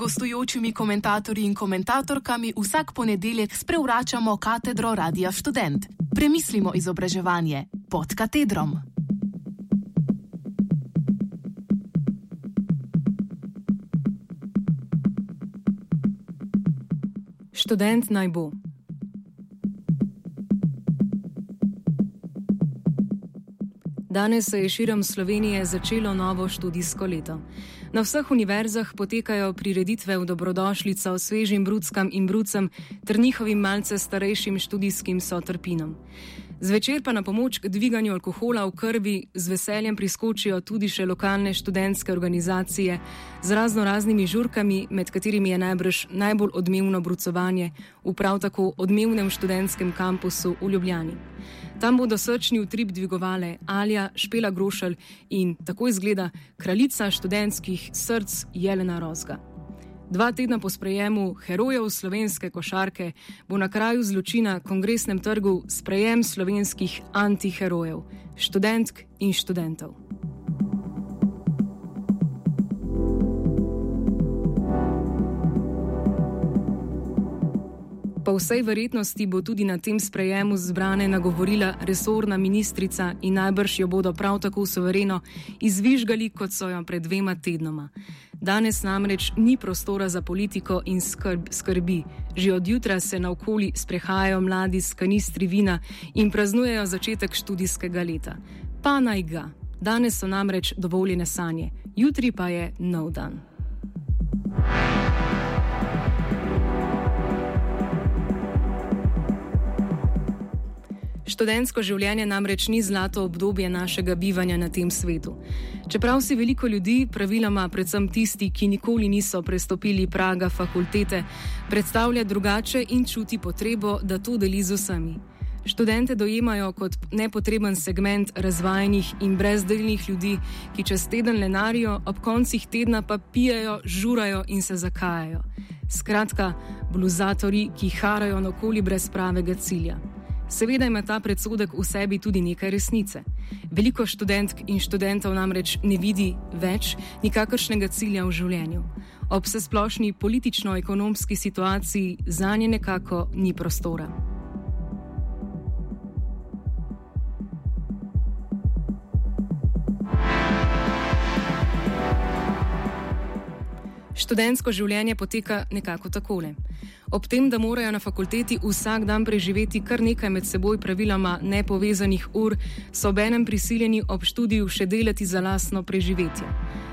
gostujočimi komentatorji in komentatorkami vsak ponedeljek sprevračamo katedro Radia Student. Premislimo izobraževanje pod katedrom. Študent naj bo. Danes se je širom Slovenije začelo novo študijsko leto. Na vseh univerzah potekajo prireditve v dobrodošlico svežim bruckam in brucem ter njihovim malce starejšim študijskim sotrpinom. Zvečer pa na pomoč k dviganju alkohola v krvi z veseljem priskočijo tudi še lokalne študentske organizacije z razno raznimi žurkami, med katerimi je najbrž najbolj odmevno brucovanje v prav tako odmevnem študentskem kampusu v Ljubljani. Tam bodo srčni utrip dvigovale Alja, Špela Grošelj in tako izgleda kraljica študentskih src Jelena Rozga. Dva tedna po sprejemu herojev slovenske košarke bo na kraju zločina Kongresnem trgu sprejem slovenskih antiherojev, študentk in študentov. Po vsej verjetnosti bo tudi na tem sprejemu zbrane nagovorila resorna ministrica in najbrž jo bodo prav tako suvereno izvižgali, kot so jo pred dvema tednoma. Danes namreč ni prostora za politiko in skrb, skrbi. Že od jutra se naokoli sprehajajo mladi s kanistri vina in praznujejo začetek študijskega leta. Pa naj ga. Danes so namreč dovoljene sanje, jutri pa je nov dan. Študentsko življenje namreč ni zlato obdobje našega bivanja na tem svetu. Čeprav si veliko ljudi, praviloma predvsem tisti, ki nikoli niso prestopili praga fakultete, predstavlja drugače in čuti potrebo, da to deli z vsemi. Študente dojemajo kot nepotreben segment razvajenih in brezdelnih ljudi, ki čez teden lenarijo, ob koncih tedna pa pijajo, žurajo in se zakajajo. Skratka, bluzatori, ki harajo okoli brez pravega cilja. Seveda ima ta predsodek v sebi tudi nekaj resnice. Veliko študentk in študentov namreč ne vidi več nikakršnega cilja v življenju. Ob vse splošni politično-ekonomski situaciji za nje nekako ni prostora. Študentsko življenje poteka nekako takole. Ob tem, da morajo na fakulteti vsak dan preživeti kar nekaj med seboj praviloma nepovezanih ur, so ob enem prisiljeni ob študiju še delati za lastno preživetje.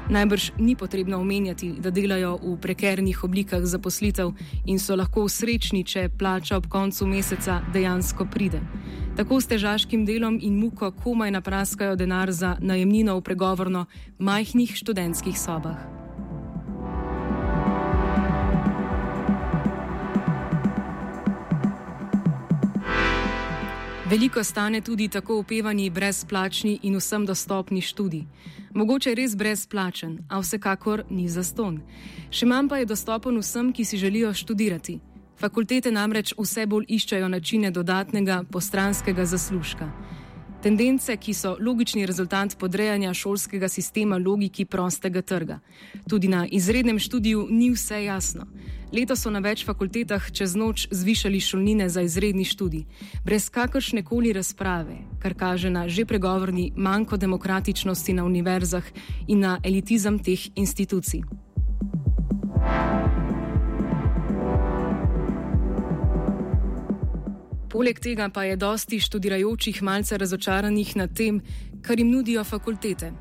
Najbrž ni potrebno omenjati, da delajo v prekernih oblikah zaposlitev in so lahko srečni, če plača ob koncu meseca dejansko pride. Tako s težaškim delom in muko komaj napraskajo denar za najemnino v pregovorno majhnih študentskih sobah. Veliko stane tudi tako upevani brezplačni in vsem dostopni študij. Mogoče res brezplačen, a vsekakor ni zaston. Še manj pa je dostopen vsem, ki si želijo študirati. Fakultete namreč vse bolj iščejo načine dodatnega postranskega zaslužka. Tendence, ki so logični rezultat podrejanja šolskega sistema logiki prostega trga. Tudi na izrednem študiju ni vse jasno. Leto so na več fakultetah čez noč zvišali šolnine za izredni študij, brez kakršne koli razprave, kar kaže na že pregovorni manjko demokratičnosti na univerzah in na elitizem teh institucij. Poleg tega pa je dosti študirajočih malce razočaranih nad tem, kar jim nudijo fakultete.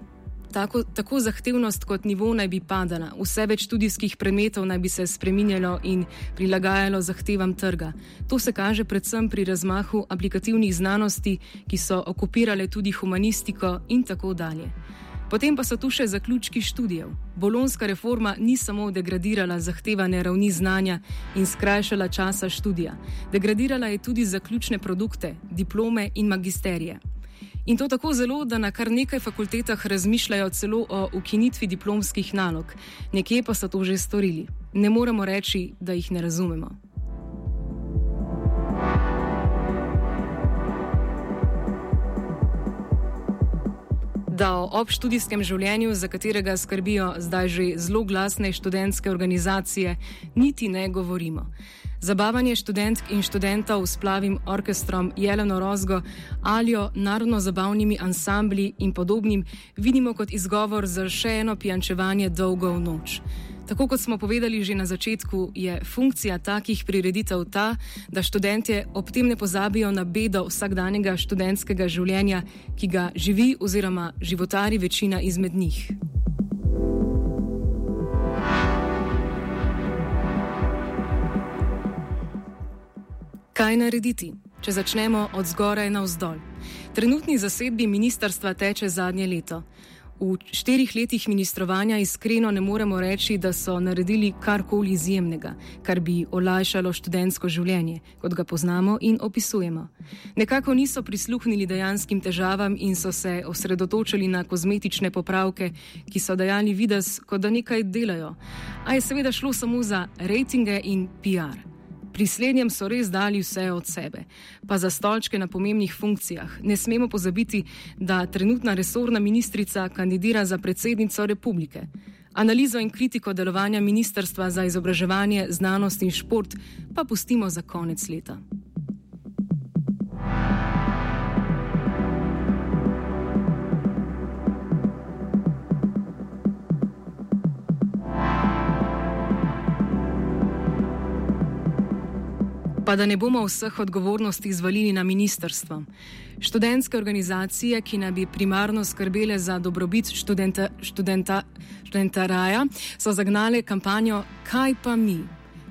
Tako, tako zahtevnost kot nivo naj bi padala, vse več študijskih predmetov naj bi se spreminjalo in prilagajalo zahtevam trga. To se kaže predvsem pri razmahu aplikativnih znanosti, ki so okupirale tudi humanistiko in tako dalje. Potem pa so tu še zaključki študijev. Bolonska reforma ni samo degradirala zahtevane ravni znanja in skrajšala časa študija, degradirala je tudi zaključne produkte, diplome in magisterije. In to tako zelo, da na kar nekaj fakultetah razmišljajo celo o ukinitvi diplomskih nalog, nekje pa so to že storili. Ne moremo reči, da jih ne razumemo. Da o obštudijskem življenju, za katerega skrbijo zdaj že zelo glasne študentske organizacije, niti ne govorimo. Zabavanje študentk in študentov s plavim orkestrom Jeleno Rozgo, alijo narodno-zabavnimi ansambli in podobnim vidimo kot izgovor za še eno pijančevanje dolgo v noč. Tako kot smo povedali že na začetku, je funkcija takih prireditev ta, da študentje ob tem ne pozabijo na bedo vsakdanjega študentskega življenja, ki ga živi oziroma životari večina izmed njih. Kaj narediti, če začnemo od zgoraj na vzdolj? Trenutni zasedbi ministerstva teče zadnje leto. V štirih letih ministrovanja iskreno ne moremo reči, da so naredili karkoli izjemnega, kar bi olajšalo študentsko življenje, kot ga poznamo in opisujemo. Nekako niso prisluhnili dejanskim težavam in so se osredotočili na kozmetične popravke, ki so dajali videz, kot da nekaj delajo. A je seveda šlo samo za rejtinge in PR. Pri slednjem so res dali vse od sebe, pa za stolčke na pomembnih funkcijah. Ne smemo pozabiti, da trenutna resorna ministrica kandidira za predsednico republike. Analizo in kritiko delovanja Ministrstva za izobraževanje, znanost in šport pa pustimo za konec leta. Pa da ne bomo vseh odgovornosti izvalili na ministrstvo. Študentske organizacije, ki naj bi primarno skrbele za dobrobit študenta, študenta, študenta Raja, so zagnale kampanjo Kaj pa mi?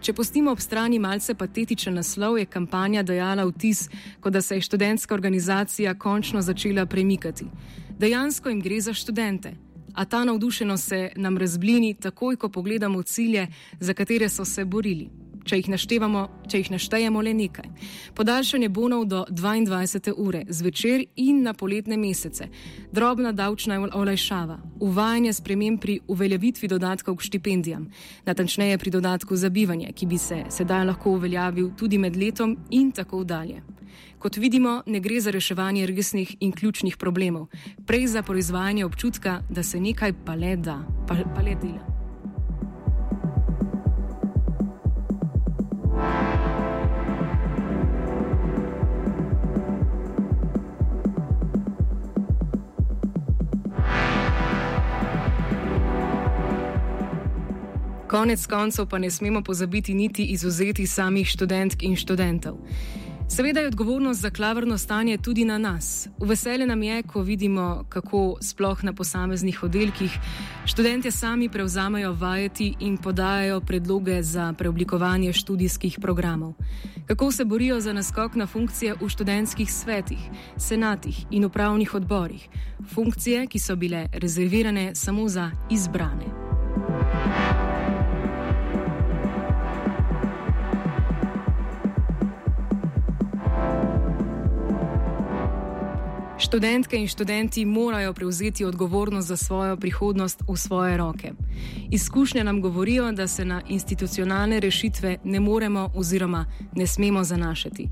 Če postimo ob strani malce patetičen naslov, je kampanja dajala vtis, kot da se je študentska organizacija končno začela premikati. Dejansko jim gre za študente. A ta navdušenost se nam razblini takoj, ko pogledamo cilje, za katere so se borili če jih, če jih naštejemo le nekaj. Podaljšanje bonov do 22. ure zvečer in na poletne mesece, drobna davčna olajšava, uvajanje sprememb pri uveljavitvi dodatkov k štipendijam, natančneje pri dodatku za bivanje, ki bi se sedaj lahko uveljavil tudi med letom in tako dalje. Kot vidimo, ne gre za reševanje resnih in ključnih problemov, prej za proizvajanje občutka, da se nekaj pa le da, pa, pa le dela. Konec koncev pa ne smemo pozabiti niti izuzeti samih študentk in študentov. Seveda je odgovornost za klavrno stanje tudi na nas. V veselje nam je, ko vidimo, kako sploh na posameznih oddelkih študentje sami prevzamejo vajeti in podajajo predloge za preoblikovanje študijskih programov. Kako se borijo za naskok na funkcije v študentskih svetih, senatih in upravnih odborih. Funkcije, ki so bile rezervirane samo za izbrane. Študentke in študenti morajo prevzeti odgovornost za svojo prihodnost v svoje roke. Izkušnje nam govorijo, da se na institucionalne rešitve ne moremo oziroma ne smemo zanašati.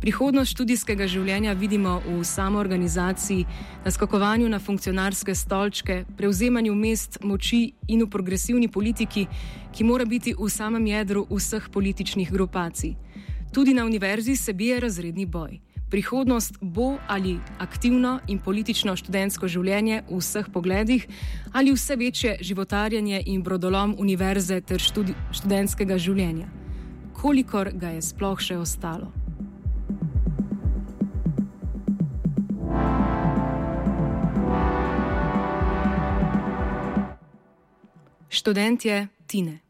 Prihodnost študijskega življenja vidimo v samoorganizaciji, naskakovanju na funkcionarske stolčke, prevzemanju mest moči in v progresivni politiki, ki mora biti v samem jedru vseh političnih grupacij. Tudi na univerzi se bije razredni boj. Prihodnost bo ali aktivno in politično študentsko življenje v vseh pogledih, ali vse večje životarjanje in brodolom univerze ter študi, študentskega življenja. Kolikor ga je sploh še ostalo? Študentje Tine.